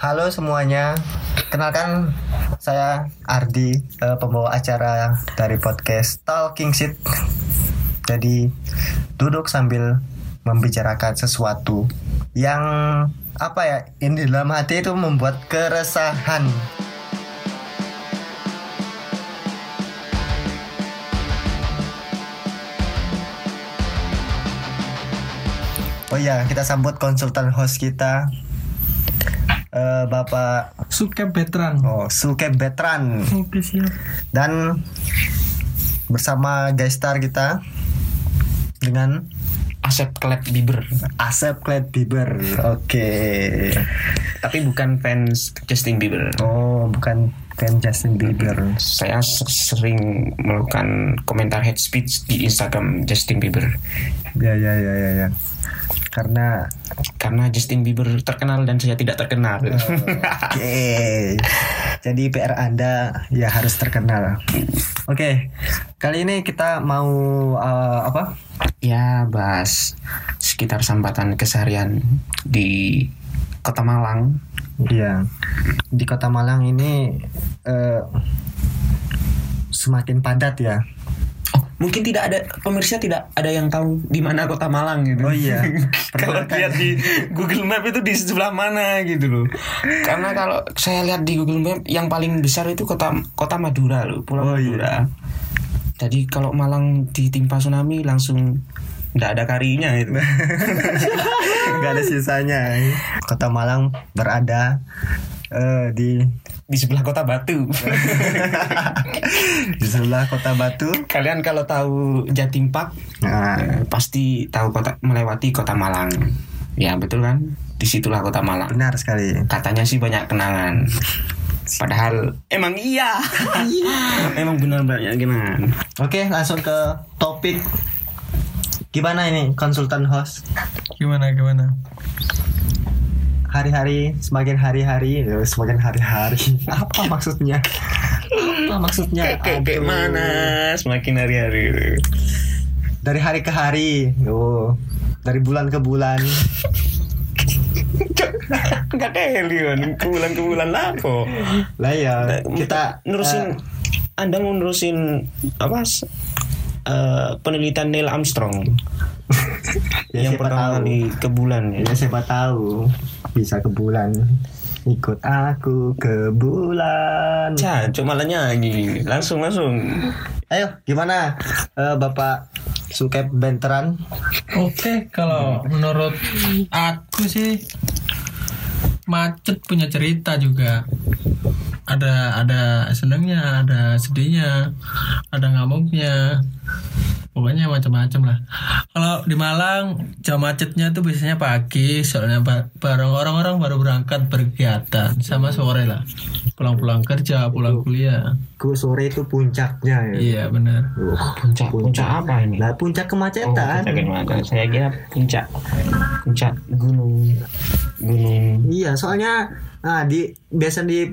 Halo semuanya, kenalkan saya Ardi, eh, pembawa acara dari podcast Talking Shit. Jadi duduk sambil membicarakan sesuatu yang apa ya, ini dalam hati itu membuat keresahan. Oh iya, kita sambut konsultan host kita, eh, Bapak Suke veteran. Oh, Suke Betran Oke siap. dan bersama guest star kita dengan Asep Klep Bieber Asep Clyde Bieber. Oke. tapi bukan fans Justin Bieber Oh, bukan fan Justin Bieber. saya sering melakukan komentar hate speech di Instagram Justin Bieber Ya ya ya ya ya. Karena karena Justin Bieber terkenal dan saya tidak terkenal Oke. Jadi PR Anda ya harus terkenal. Oke. Kali ini kita mau eh, apa? ya bahas sekitar sambatan keseharian di Kota Malang Iya. Di Kota Malang ini eh, semakin padat ya. Mungkin tidak ada pemirsa tidak ada yang tahu di mana kota Malang gitu. Oh iya. kalau lihat di Google Map itu di sebelah mana gitu loh. Karena kalau saya lihat di Google Map yang paling besar itu kota kota Madura loh, Pulau Oh iya. Madura. Jadi kalau Malang ditimpa tsunami langsung nggak ada karinya itu. nggak ada sisanya kota Malang berada eh, di di sebelah kota Batu. di sebelah kota Batu Kalian kalau tahu Jatim Park nah eh, pasti tahu kota melewati kota Malang. Ya betul kan? Di situlah kota Malang. benar sekali Katanya sih banyak kenangan. Padahal emang iya. emang benar banyak kenangan. oke langsung ke topik gimana ini konsultan host Gimana gimana? Hari-hari semakin hari-hari eh, semakin hari-hari. Apa maksudnya? Apa maksudnya? Kayak kayak mana? Semakin hari-hari. dari hari ke hari. Oh dari bulan ke bulan. Enggak Leon, ke bulan ke bulan apa? lah ya kita nerusin Anda mau nerusin apa? eh, penelitian Neil Armstrong Ya, yang pertama tahu. kali ke bulan ya. Ya siapa tahu bisa ke bulan. Ikut aku ke bulan. Cah, cuma nyanyi. Langsung langsung. Ayo, gimana eh, Bapak Sukep Benteran? Oke, kalau menurut aku sih macet punya cerita juga. Ada ada senangnya, ada sedihnya, ada ngamuknya. Pokoknya macam-macam lah. Kalau di Malang jam macetnya tuh biasanya pagi, soalnya ba- bareng orang-orang baru berangkat berkegiatan sama sore lah. Pulang-pulang kerja, pulang kuliah. Ku sore itu puncaknya ya. Iya benar. Wah, Puncak puncak apa ini? Lah puncak Oh, kemacetan. puncak gimana? Saya kira puncak puncak gunung gunung. Iya, soalnya ah di biasa di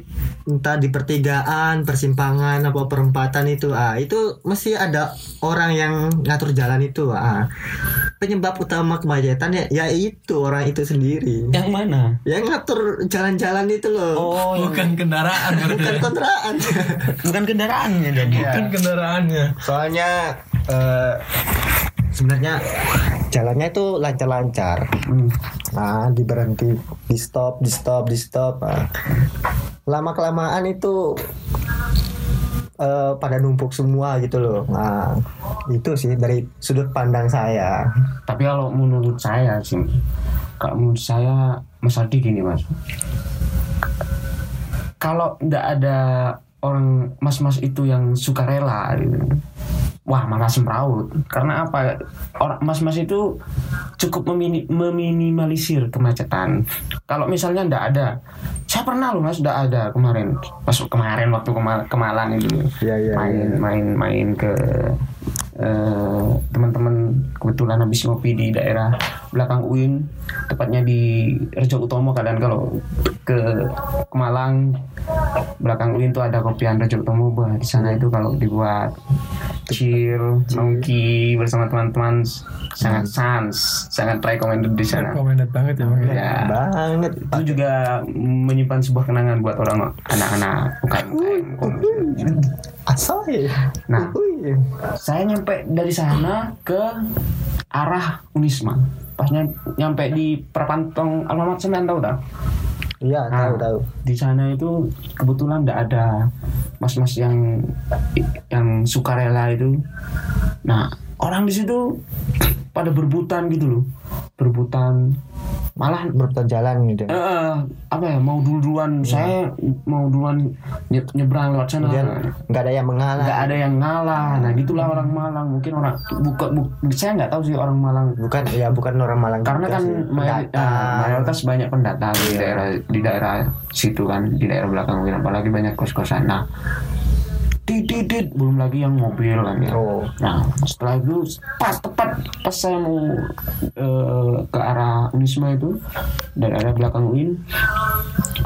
entah di pertigaan, persimpangan apa perempatan itu ah itu mesti ada orang yang ngatur jalan itu ah. Penyebab utama kemacetan ya, ya itu orang itu sendiri. Yang mana? Yang ngatur jalan-jalan itu loh. Oh, Bukan kendaraan. Bukan kontraan. bukan kendaraannya jadi. Bukan kendaraannya. Soalnya eh, sebenarnya jalannya itu lancar-lancar. Hmm. Nah, diberhenti, di stop, di stop, di stop. Nah, lama kelamaan itu eh, pada numpuk semua gitu loh. Nah, itu sih dari sudut pandang saya. Tapi kalau menurut saya sih, kalau menurut saya Mas Adi gini mas, kalau nggak ada orang mas-mas itu yang suka rela gitu, wah malah semraut. Karena apa? Orang mas-mas itu cukup memini- meminimalisir kemacetan. Kalau misalnya nggak ada, saya pernah loh mas, nggak ada kemarin, pas kemarin waktu kema- kemalan itu Iya, iya, main iya. main main ke eh, teman-teman ke kebetulan habis ngopi di daerah belakang UIN tepatnya di Rejo Utomo kalian kalau ke, ke Malang belakang UIN tuh ada kopian Rejo Utomo bah di sana itu kalau dibuat chill nongki bersama teman-teman sangat sans sangat recommended di sana. Recommended banget ya Bang. ya banget. Itu juga menyimpan sebuah kenangan buat orang anak-anak UKM asal ya? Nah. Saya nyampe dari sana ke arah Unisma. Pas nyam- nyampe di perpantong alamat semen tahu tak iya Nah, tahu tahu. di sana itu kebetulan tidak ada mas-mas yang yang sukarela itu. Nah orang di situ pada berebutan gitu loh. Berebutan. Malah berputar jalan gitu eh, eh, apa ya mau duluan saya mau duluan nye- nyebrang lewat sana. Nggak ada yang mengalah. Nggak ada yang ngalah. Nah gitulah orang Malang. Mungkin orang buka bu- saya nggak tahu sih orang Malang. Bukan ya bukan orang Malang karena kan sih. mayori- Pendatang. ah, mayoritas banyak pendatang di Iya. daerah di daerah situ kan di daerah belakang Win apalagi banyak kos kosan nah titit belum lagi yang mobil kan ya. Oh. Nah setelah itu pas tepat pas saya mau eh, ke arah Unisma itu dari arah belakang UIN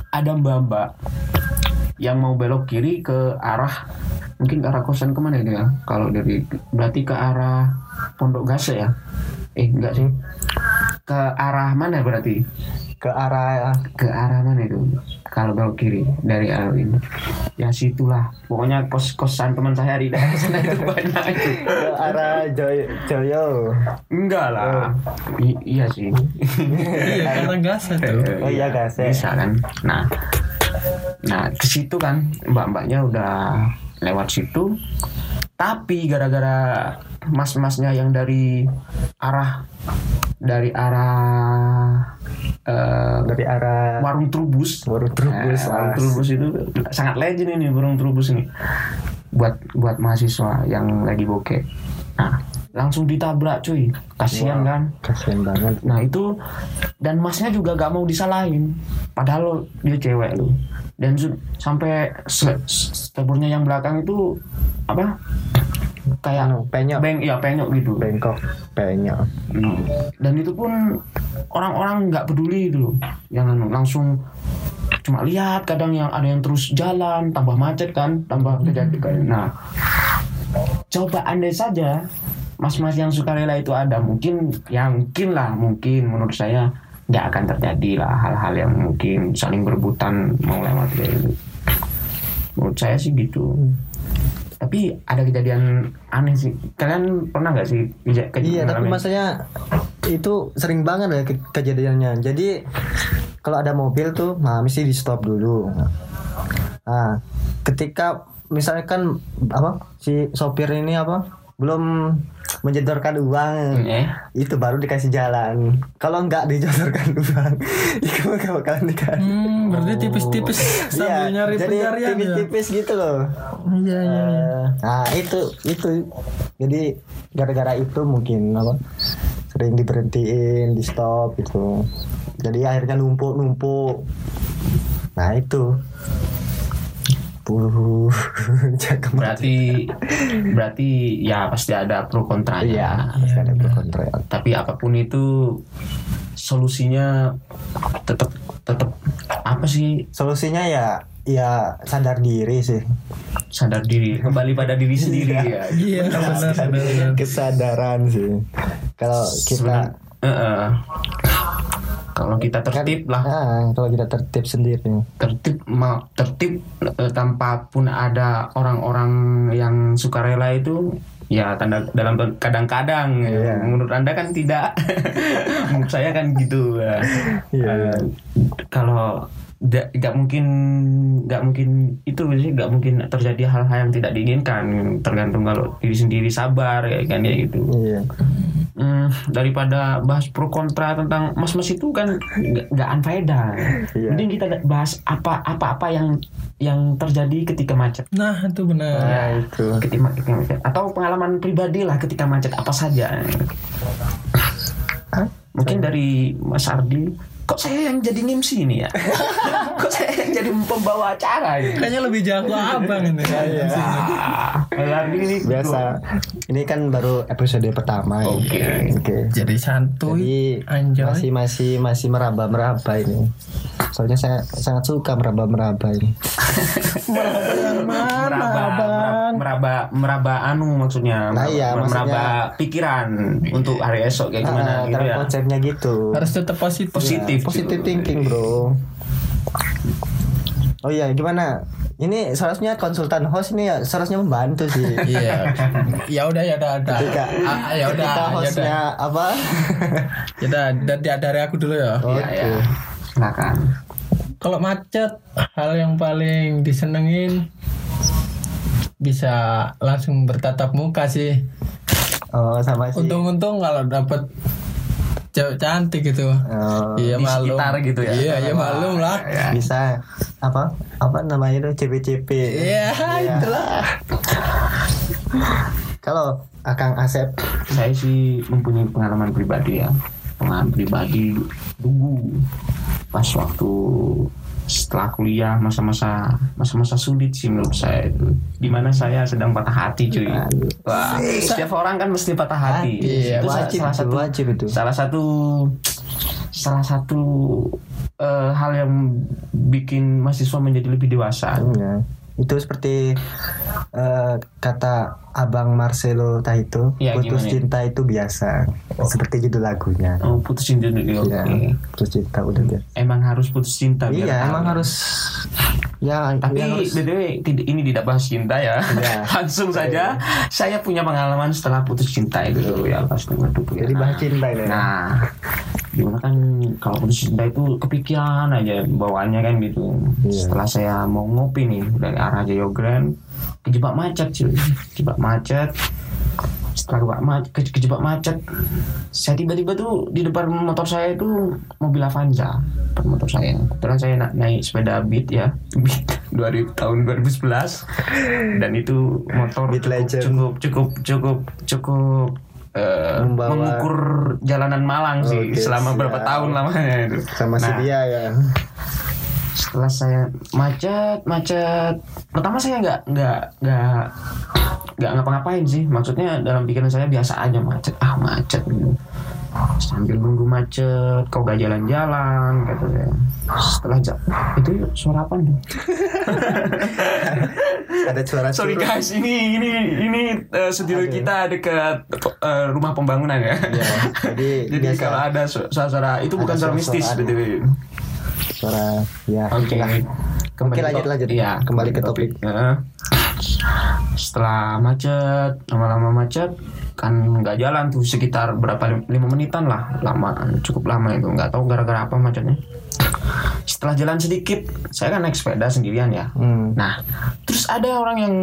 ada mbak-mbak yang mau belok kiri ke arah mungkin ke arah kosan ke mana itu ya? Kalau dari berarti ke arah Pondok Gase ya? Eh enggak sih. Ke arah mana berarti? Ke arah ke arah mana itu kalau belok kiri dari arah ini. Ya situlah. Pokoknya kos kosan teman saya di daerah sana itu banyak. Itu ke arah Joyo, Joyo. enggak lah. I- iya sih. Iya, karena gas tuh. oh iya gas ya bisa kan? Nah nah ke situ kan mbak-mbaknya udah lewat situ. Tapi gara-gara mas-masnya yang dari arah dari arah eh, dari arah warung trubus. Baru Eh, terus warung trubus itu sangat legend ini warung trubus ini. Buat buat mahasiswa yang lagi bokeh. Nah langsung ditabrak cuy. Kasihan Wow. kan? kasian banget. Nah itu dan masnya juga gak mau disalahin, padahal lo dia cewek lo. Dan sampai se- stebornya yang belakang itu apa? Kayak Anu, penyok. beng, ya penyok gitu. bengkok penyok. Hmm. Dan itu pun orang-orang nggak peduli itu yang anu, langsung cuma lihat kadang yang ada yang terus jalan tambah macet kan tambah kejadian nah coba andai saja mas-mas yang sukarela itu ada mungkin ya mungkin lah mungkin menurut saya nggak akan terjadi lah hal-hal yang mungkin saling berebutan mau lewat kayak gitu menurut saya sih gitu tapi ada kejadian aneh sih. Kalian pernah nggak sih kej- kej- iya tapi maksudnya itu sering banget ya ke- kejadiannya. Jadi kalau ada mobil tuh nah mesti di stop dulu. Nah ketika misalkan apa si sopir ini apa belum menjedorkan uang. Eh itu baru dikasih jalan. Kalau nggak dijodorkan uang itu gak bakalan dikasih Hmm, berarti tipis-tipis sambil Iya, nyari jadi pencarian ya. tipis-tipis gitu loh. Iya, iya. Eh, nah itu itu. Jadi gara-gara itu mungkin apa sering diberhentiin di stop gitu. Jadi akhirnya numpuk numpuk nah itu Mati. berarti berarti ya pasti ada pro kontranya. Iya pasti ada pro kontra. Tapi apa pun itu solusinya tetap tetap apa sih? Solusinya ya ya sadar diri sih. Sadar diri kembali pada diri sendiri ya. Iya, benar, benar, benar. kesadaran sih. Kalau kita eh, eh. Kalau kita tertib lah. Ah, kalau kita tertib sendiri. Tertib ma- tertib eh, tanpa pun ada orang-orang yang sukarela itu ya tanda dalam kadang-kadang. Iya. menurut anda kan tidak. Menurut saya kan gitu. Ya. Eh, kalau nggak nggak mungkin nggak mungkin itu sih nggak mungkin terjadi hal-hal yang tidak diinginkan. Tergantung kalau diri sendiri sabar ya kan ya gitu. Iya Hmm, daripada bahas pro kontra tentang mas-mas itu kan nggak anfaedah. Iya. Mending kita bahas apa apa apa yang yang terjadi ketika macet. Nah, itu benar. nah itu Ketika, ketika macet atau pengalaman pribadi lah ketika macet apa saja. Mungkin dari Mas Ardi, kok saya yang jadi MC ini ya? kok saya yang jadi pembawa acara ya. Kayaknya lebih jago abang ini. Iya. Kalau Ardi ini Biasa. Ini kan baru episode pertama. ya. Oke. Oke. Jadi santuy, Jadi anjoy. masih masih masih meraba meraba ini. Soalnya saya sangat suka meraba meraba ini. yang mana, meraba, meraba meraba anu maksudnya Nah, iya, meraba, maksudnya- meraba pikiran untuk hari esok kayak gimana Ah, gitu karena ya konsepnya gitu. Harus tetap positif. Positif. Ya, positive thinking, Bro. Oh iya, gimana? Ini seharusnya konsultan host ini ya seharusnya membantu sih. Iya. Ya udah ya udah ada. Ketika, Ah, Ya udah. ketika Ya udah. hostnya apa? Ya udah dari, dari aku dulu ya. Oke. Iya, iya. Silakan Kalau macet, hal yang paling disenengin bisa langsung bertatap muka sih. Oh, sama sih. Untung-untung kalau dapet cewek cantik gitu. Oh, iya di malum. sekitar gitu ya. Iya, iya malum lah. bisa apa? Apa namanya itu CP-CP. Iya, itulah. Kalau Akang Asep saya sih mempunyai pengalaman pribadi ya pengalaman pribadi dulu pas waktu setelah kuliah masa-masa masa-masa sulit sih menurut saya itu. Di mana saya sedang patah hati cuy. Wah setiap orang kan mesti patah hati. Iya, itu sa- wajib salah satu wajib itu. salah satu salah satu eh, hal yang bikin mahasiswa menjadi lebih dewasa. Iya. Itu seperti eh, kata Abang Marcelo Tahito, Iya, putus gimana? cinta itu biasa. Seperti judul lagunya. oh putusin dulu oke Iya, putus cinta udah biasa. emang harus putus cinta biar Iya, tahu. emang harus ya Tapi yang harus- btw ini tidak bahas cinta ya. Iya. Langsung saja saya punya pengalaman setelah putus cinta itu dulu ya pas waduh ya. jadi bahas cinta ini. Nah, gimana kan kalau putus cinta itu kepikiran aja bawaannya kan gitu. Iya. Setelah saya mau ngopi nih dari arah Jayogren kejebak macet cuy. Kejebak macet. Setelah kejebak macet, ke- kejebak macet, saya tiba-tiba tuh di depan motor saya itu mobil Avanza, depan motor saya. Kebetulan saya na- naik sepeda Beat ya, Beat 2000 tahun 2011 dan itu motor Beat cukup, Legend. cukup cukup cukup cukup Membawa- mengukur jalanan Malang sih Oke, selama berapa siap. tahun lamanya itu. sama si Nah, dia ya. setelah saya macet macet pertama saya nggak nggak nggak nggak ngapa-ngapain sih maksudnya dalam pikiran saya biasa aja macet ah macet gitu sambil nunggu macet kau gak jalan-jalan kata saya setelah ja- itu suara apa tuh Ada suara sorry guys ini ini ini eh, studio Aduh. kita dekat eh, rumah pembangunan ya Iya, jadi jadi biasa kalau ada su- suara-suara itu bukan suara suara-suara mistis. BTW. suara ya. Oke. itulah. Oke, lanjut, lanjut. Iya, Kembali ke topik. Heeh. Setelah macet, lama-lama macet, kan nggak jalan tuh sekitar berapa lim- lima menitan lah, lama, cukup lama itu, nggak tahu gara-gara apa macetnya. Setelah jalan sedikit, saya kan naik sepeda sendirian ya. Hmm. Nah, terus ada orang yang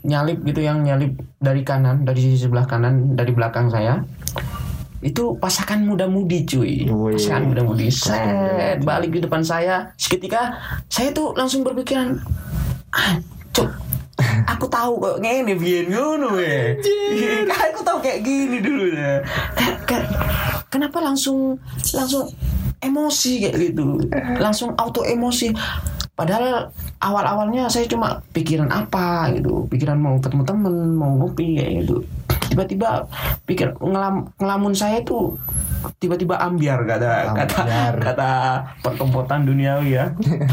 nyalip gitu, yang nyalip dari kanan, dari sisi sebelah kanan, dari belakang saya. Itu pasangan muda-mudi cuy. Wih. Pasangan muda-mudi. Set, balik di depan saya. Seketika saya tuh langsung berpikiran, ah, cuk, aku tahu kok ngene biyen ngono ya. Aku tahu kayak gini dulu ya. Kenapa langsung langsung emosi kayak gitu? Langsung auto emosi. Padahal awal-awalnya saya cuma pikiran apa gitu, pikiran mau ketemu temen, mau ngopi kayak gitu. Tiba-tiba pikir ngelam, ngelamun saya itu tiba-tiba ambiar kata kata Ambiar. kata pertompotan duniawi ya.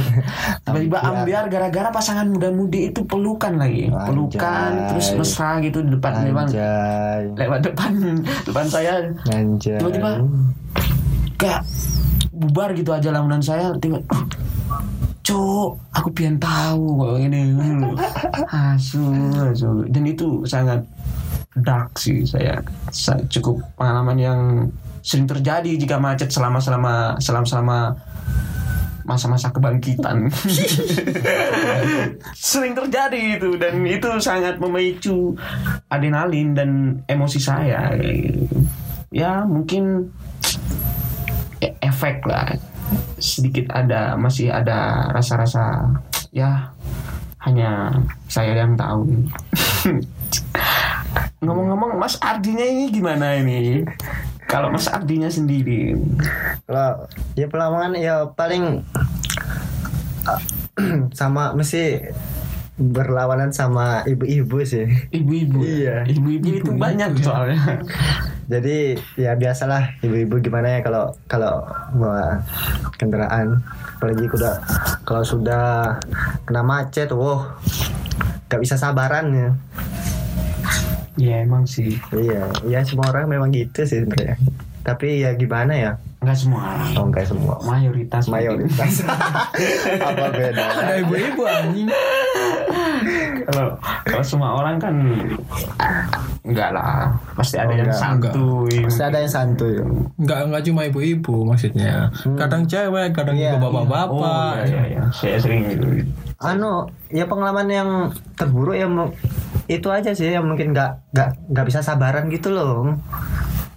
Tiba-tiba ambiar gara-gara pasangan muda-mudi itu pelukan lagi, pelukan Anjay. terus mesra gitu di depan depan Anjay. lewat depan depan saya Anjay. Tiba-tiba. kayak bubar gitu aja lamunan saya tiba Cuk, aku pian tahu kok ini asu, asu. Dan itu sangat dark sih. Saya. Sa- Cukup pengalaman yang sering terjadi jika macet selama selama selama selama masa-masa kebangkitan. Sering terjadi itu dan itu sangat memicu adrenalin dan emosi saya. Ya mungkin efek lah. Sedikit ada masih ada rasa-rasa ya hanya saya yang tahu ngomong-ngomong Mas Ardinya ini gimana ini kalau Mas Ardinya sendiri Kalau ya pelawangan ya paling sama mesti berlawanan sama ibu-ibu sih. Ibu-ibu. Iya. Ibu-ibu itu banyak soalnya. Jadi ya biasalah ibu-ibu gimana ya kalau kalau bawa kendaraan apalagi udah kalau sudah kena macet, wow gak bisa sabaran ya. Ya emang sih. Iya, ya semua orang memang gitu sih sebenarnya. Tapi ya gimana ya? Enggak semua orang. Oh enggak semua. Mayoritas. Mayoritas. Apa beda? Ada ibu-ibu anjing. kalau kalau semua orang kan enggak lah. Pasti ada Oh, yang enggak. santuy. Pasti ada yang santuy. Enggak enggak cuma ibu-ibu maksudnya. Kadang cewek, kadang Iya. juga bapak-bapak. Oh iya, iya, iya. Saya sering gitu. Anu, ya pengalaman yang terburuk ya itu aja sih yang mungkin nggak nggak nggak bisa sabaran gitu loh.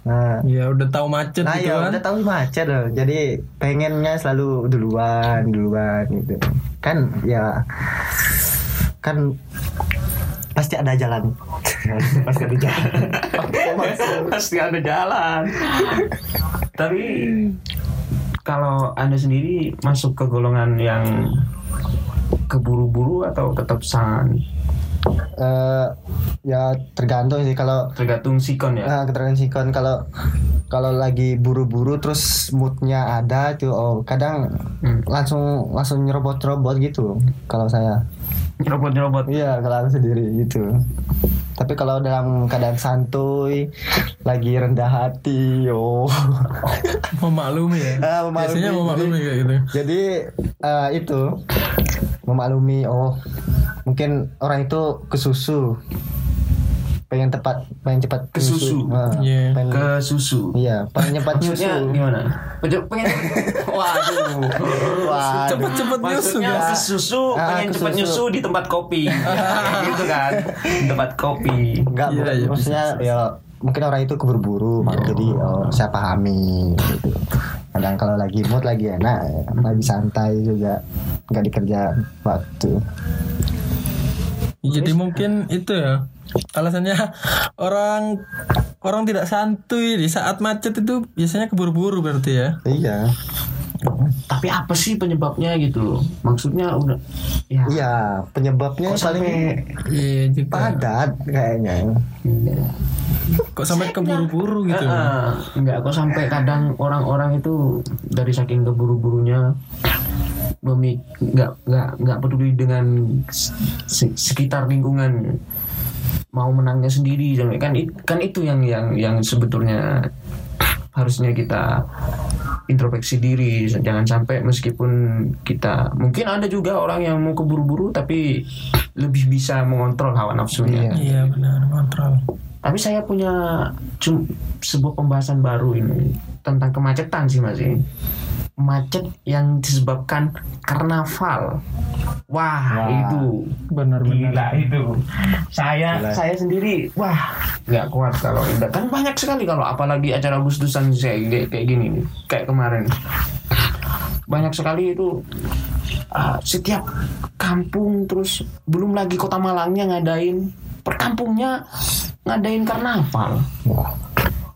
Nah, Ya udah tahu macet nah gitu ya kan. udah tahu macet loh. Jadi pengennya selalu duluan, duluan gitu. Kan ya kan pasti ada jalan. pasti ada jalan. Pasti ada jalan. Tapi kalau anda sendiri masuk ke golongan yang keburu-buru atau tetap sangat Eh, ya tergantung sih kalau tergantung sikon ya. Nah, keterangan sikon kalau kalau lagi buru-buru terus moodnya ada tuh oh kadang Hmm. langsung langsung nyerobot-nyerobot gitu kalau saya Nyerobot-nyerobot. iya kalau sendiri gitu tapi kalau dalam keadaan santuy lagi rendah hati oh Memaklumi ya. Ah, memaklumi. Biasanya memaklumi kayak gitu. jadi eh, itu memaklumi oh mungkin orang itu kesusu pengen tepat pengen cepat Kesusu. Nah, Iya. pengen- Ke susu. Iya, pengen cepat Maksudnya nyusu. gimana? Pengen, pengen Waduh. Wah, Cepet-cepet nyusu Maksudnya ya. ke susu, Ah, pengen ke cepat susu. nyusu di tempat kopi. Gitu kan. Di tempat kopi. enggak Iya, bukan. iya, maksudnya ya mungkin orang itu keburu-buru mak. jadi oh, saya pahami gitu. Kadang kalau lagi mood lagi enak, lagi santai juga nggak dikerja waktu. Jadi mungkin itu ya alasannya orang orang tidak santuy di saat macet itu biasanya keburu-buru berarti ya. Iya, Tapi apa sih penyebabnya gitu? Maksudnya udah ya iya penyebabnya kok paling sampai Iya juga. padat kayaknya. Iya. Kok sampai keburu-buru gitu. Heeh. enggak kok sampai kadang orang-orang itu dari saking keburu-burunya memik nggak nggak nggak peduli dengan se- sekitar lingkungan mau menangnya sendiri kan it- kan itu yang yang yang sebetulnya harusnya kita introspeksi diri jangan sampai meskipun kita mungkin ada juga orang yang mau keburu-buru tapi lebih bisa mengontrol hawa nafsunya Iya. Iya benar kontrol. tapi saya punya cum- sebuah pembahasan baru ini tentang kemacetan sih mas ini. Macet yang disebabkan karnaval. Wah, Wah. itu Benar-benar. gila itu. Saya Gila. saya sendiri wah nggak kuat kalau udah kan banyak sekali kalau apalagi acara Agustusan saya kayak, kayak gini nih kayak kemarin banyak sekali itu ah, setiap kampung terus belum lagi kota Malangnya ngadain perkampungnya ngadain karnaval Wah,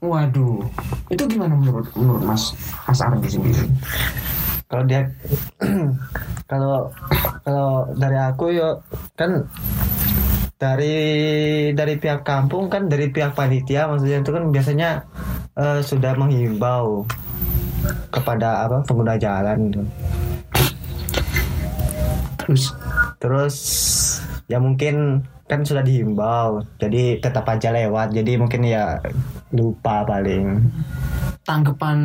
waduh itu gimana menurut menurut Mas Mas Ardi sendiri kalau dia kalau kalau dari aku yo kan dari dari pihak kampung kan dari pihak panitia maksudnya itu kan biasanya eh, sudah menghimbau kepada apa pengguna jalan gitu. terus terus ya mungkin kan sudah dihimbau jadi tetap aja lewat. Jadi mungkin ya lupa paling. Tanggapan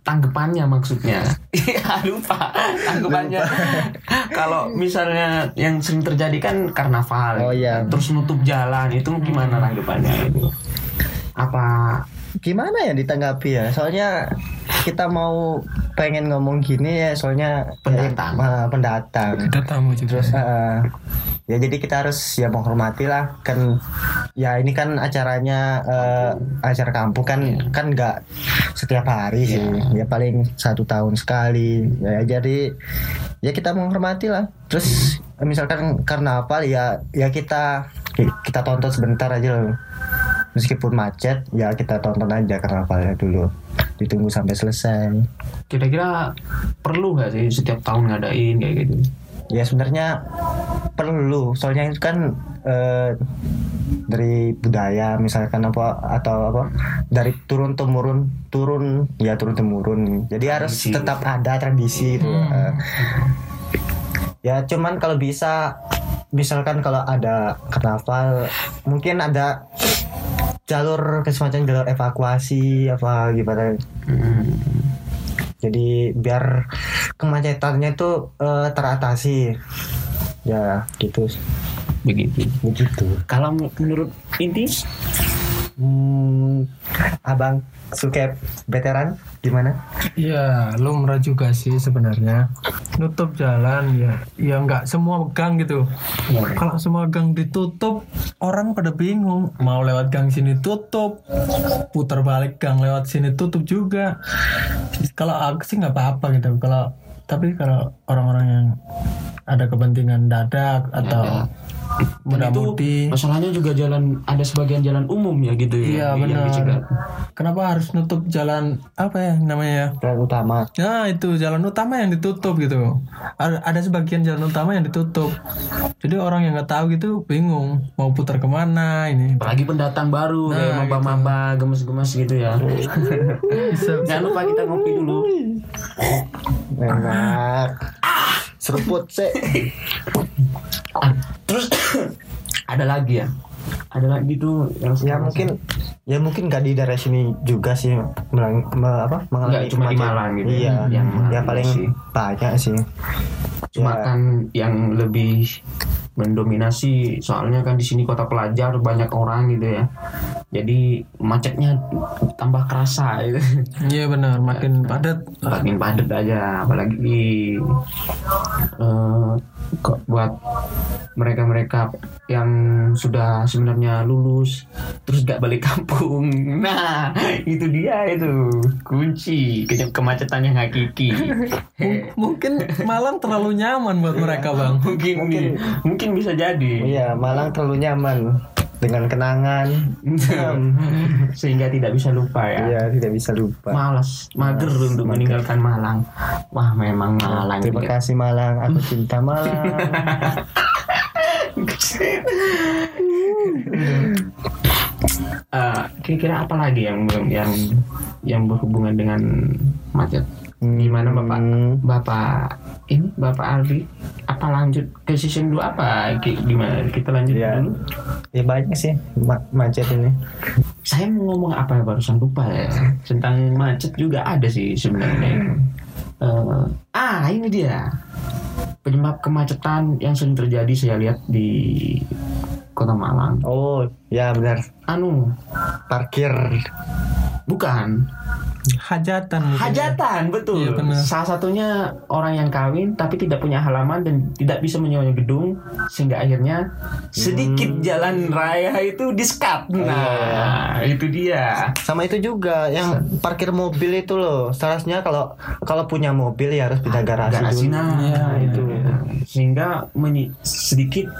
tanggapannya maksudnya. Iya lupa. Tanggapannya kalau misalnya yang sering terjadi kan karnaval. Oh, iya. terus nutup jalan itu gimana tanggapannya itu apa gimana ya ditanggapi ya? Soalnya kita mau pengen ngomong gini ya soalnya Pendatang. ya, eh, pendatang. Kita tamu juga. terus eh, ya jadi kita harus ya menghormati lah. Kan ya ini kan acaranya eh, acara kampung kan kan nggak setiap hari sih. Ya paling satu tahun sekali. Ya jadi ya kita menghormati lah. Terus misalkan karnaval ya ya kita kita tonton sebentar aja loh meskipun macet ya kita tonton aja karnavalnya dulu. Ditunggu sampai selesai. Kira-kira perlu nggak sih setiap tahun ngadain kayak gitu? Ya sebenarnya perlu. Soalnya itu kan eh, dari budaya misalkan apa atau apa dari turun temurun turun ya turun temurun. Jadi harus Tradisi. tetap ada tradisi itu Eh, ya cuman kalau bisa misalkan kalau ada karnaval mungkin ada jalur semacam jalur evakuasi apa gimana. Hmm. jadi biar kemacetannya itu eh, teratasi. Ya gitu. Begitu. Begitu. Kalau menurut inti hmm, abang Sukep veteran gimana Iya, lumrah juga sih sebenarnya. Nutup jalan ya, ya nggak semua gang gitu. Kalau semua gang ditutup, orang pada bingung. Mau lewat gang sini tutup, putar balik gang lewat sini tutup juga. Kalau aku sih nggak apa-apa gitu. Kalau tapi kalau orang-orang yang ada kepentingan dadak atau muda-mudi, masalahnya juga jalan ada sebagian jalan umum ya gitu iya ya yang dicegat. benar. Kenapa harus nutup jalan apa ya namanya ya? jalan utama Nah itu jalan utama yang ditutup gitu. Ada, ada sebagian jalan utama yang ditutup. Jadi orang yang nggak tahu gitu bingung mau putar ke mana ini. apalagi pendatang baru Nah, kayak maba-maba gemes-gemes gitu ya jangan lupa kita ngopi dulu enak seruput sih terus ada lagi ya ada lagi tuh yang ya mungkin ya mungkin gak di daerah sini juga sih melang, me- apa mengalami Nggak cuma di. Malang gitu ya, iya yang yang, mengalami paling sih. banyak sih cuma Ya. kan yang lebih mendominasi soalnya kan di sini kota pelajar banyak orang gitu ya jadi macetnya tambah kerasa gitu. Iya benar, makin padat. makin padat aja apalagi di kok buat mereka-mereka yang sudah sebenarnya lulus terus gak balik kampung. Nah itu dia itu. Kunci ke- kemacetan yang hakiki M- mungkin Malang terlalu nyaman buat mereka bang. mungkin mungkin mungkin bisa jadi. Iya Malang terlalu nyaman dengan kenangan. Sehingga tidak bisa lupa ya. Iya tidak bisa lupa. Malas mager untuk meninggalkan Malang. Wah memang Malang terima gitu. kasih Malang. Aku cinta Malang. Eh, kira-kira apa lagi yang yang yang berhubungan dengan macet gimana bapak? Hmm. bapak ini bapak Aldi apa lanjut ke season 2 apa gimana? Kita lanjut Iya. dulu. Ya banyak sih ma- macet ini. Saya mau ngomong apa ya? Barusan lupa ya. Tentang macet juga ada sih sebenarnya. Eh, ah ini dia. Penyebab kemacetan yang sering terjadi saya lihat di kota Malang. Oh ya benar. Anu? Parkir. Bukan Hajatan. mungkin ya. Hajatan betul. Iya, benar. Salah satunya orang yang kawin tapi tidak punya halaman dan tidak bisa menyewa gedung sehingga akhirnya sedikit jalan raya itu diskat. Nah, itu dia. sama itu juga yang parkir mobil itu loh seharusnya kalau kalau punya mobil ya harus pindah garasi, Garasi dulu nah, Iya, itu sehingga menyi- sedikit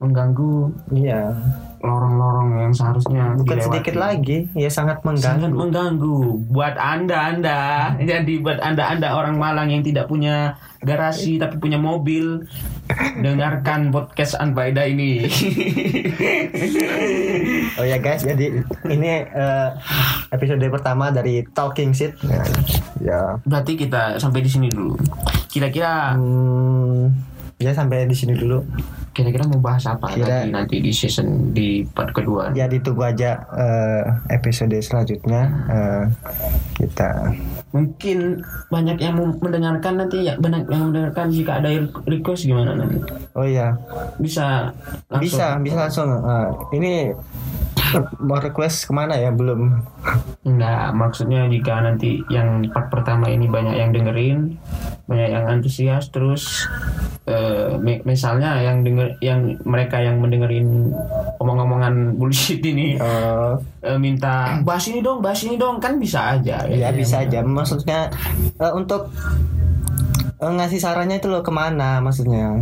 mengganggu iya. lorong-lorong yang seharusnya bukan dilewati. sedikit lagi ya sangat sangat mengganggu. Mengganggu buat anda anda. Jadi buat anda anda orang Malang yang tidak punya garasi tapi punya mobil dengarkan podcast Anfaida ini. Oh ya guys jadi ini eh, episode pertama dari Talking Shit. Nah, ya. Berarti kita sampai di sini dulu. Kira-kira hmm, ya sampai di sini dulu. Kira-kira mau bahas apa Kira- lagi nanti di season di part kedua? Ya ditunggu aja eh, episode selanjutnya. Eh, kita mungkin banyak yang mendengarkan nanti ya banyak yang mendengarkan jika ada request gimana nanti. Oh ya bisa langsung. bisa bisa langsung. Eh, ini mau request ke mana ya? Belum. Enggak, maksudnya jika nanti yang part pertama ini banyak yang dengerin, banyak yang antusias, terus eh, mi- misalnya yang denger, yang mereka yang mendengerin omong-omongan bullshit ini. Eh, eh, minta bahas ini dong, bahas ini dong, kan bisa aja. ya bisa aja maksudnya eh, untuk eh, ngasih sarannya itu loh ke mana maksudnya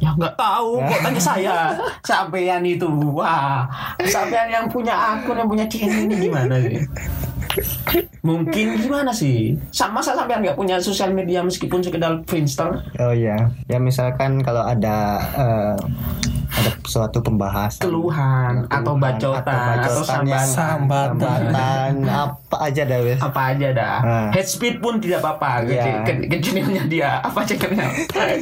Ya nggak tahu, kok tanya saya. Sampean itu, wah, sampean yang punya akun, yang punya channel ini gimana sih? Mungkin gimana sih? Sama masa sampean nggak punya sosial media meskipun sekedar Friendster? Oh iya, ya misalkan kalau ada eh, ada suatu pembahasan Keluhan atau bacotan atau, sambatan. sambatan apa aja dah wes. apa aja dah. Nah. Head speed pun tidak apa-apa. Iya. Ke, ke, ke channelnya dia. Apa channelnya?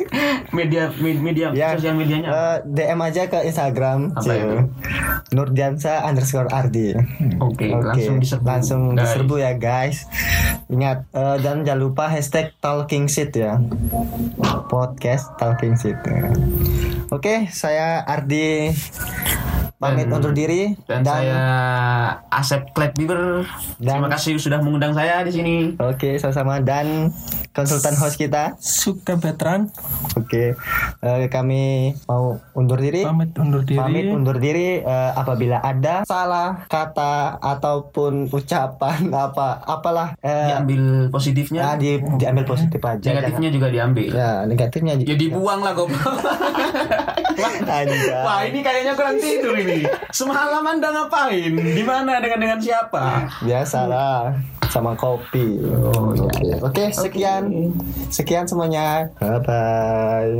media me- media Ya, sosial medianya. eh, DM aja ke Instagram Apa itu? Nurdiansa underscore Ardi. Oke, langsung diserbu. langsung Guys. diserbu ya guys. Ingat eh, dan jangan lupa hashtag Talking Shit ya. Podcast Talking Shit. ya. Oke, saya Ardi pamit Dan- undur diri Dan, saya Asep Klep Bieber. Dan- Terima kasih sudah mengundang saya di sini. Oke, sama-sama dan konsultan host kita. Suka veteran Oke, eh, kami mau undur diri. pamit undur diri. Pamit undur diri eh, apabila ada salah kata ataupun ucapan apa apalah eh, Diambil positifnya. ah, di, diambil positif aja. negatifnya juga diambil. jangan- Ya, negatifnya Ya dibuang lah goblok. Wah ini kayaknya kurang tidur ini. Semalam anda ngapain? Di mana dengan dengan siapa? Biasalah sama kopi. Oh, Oke, Oke, sekian. Sekian semuanya. Bye bye.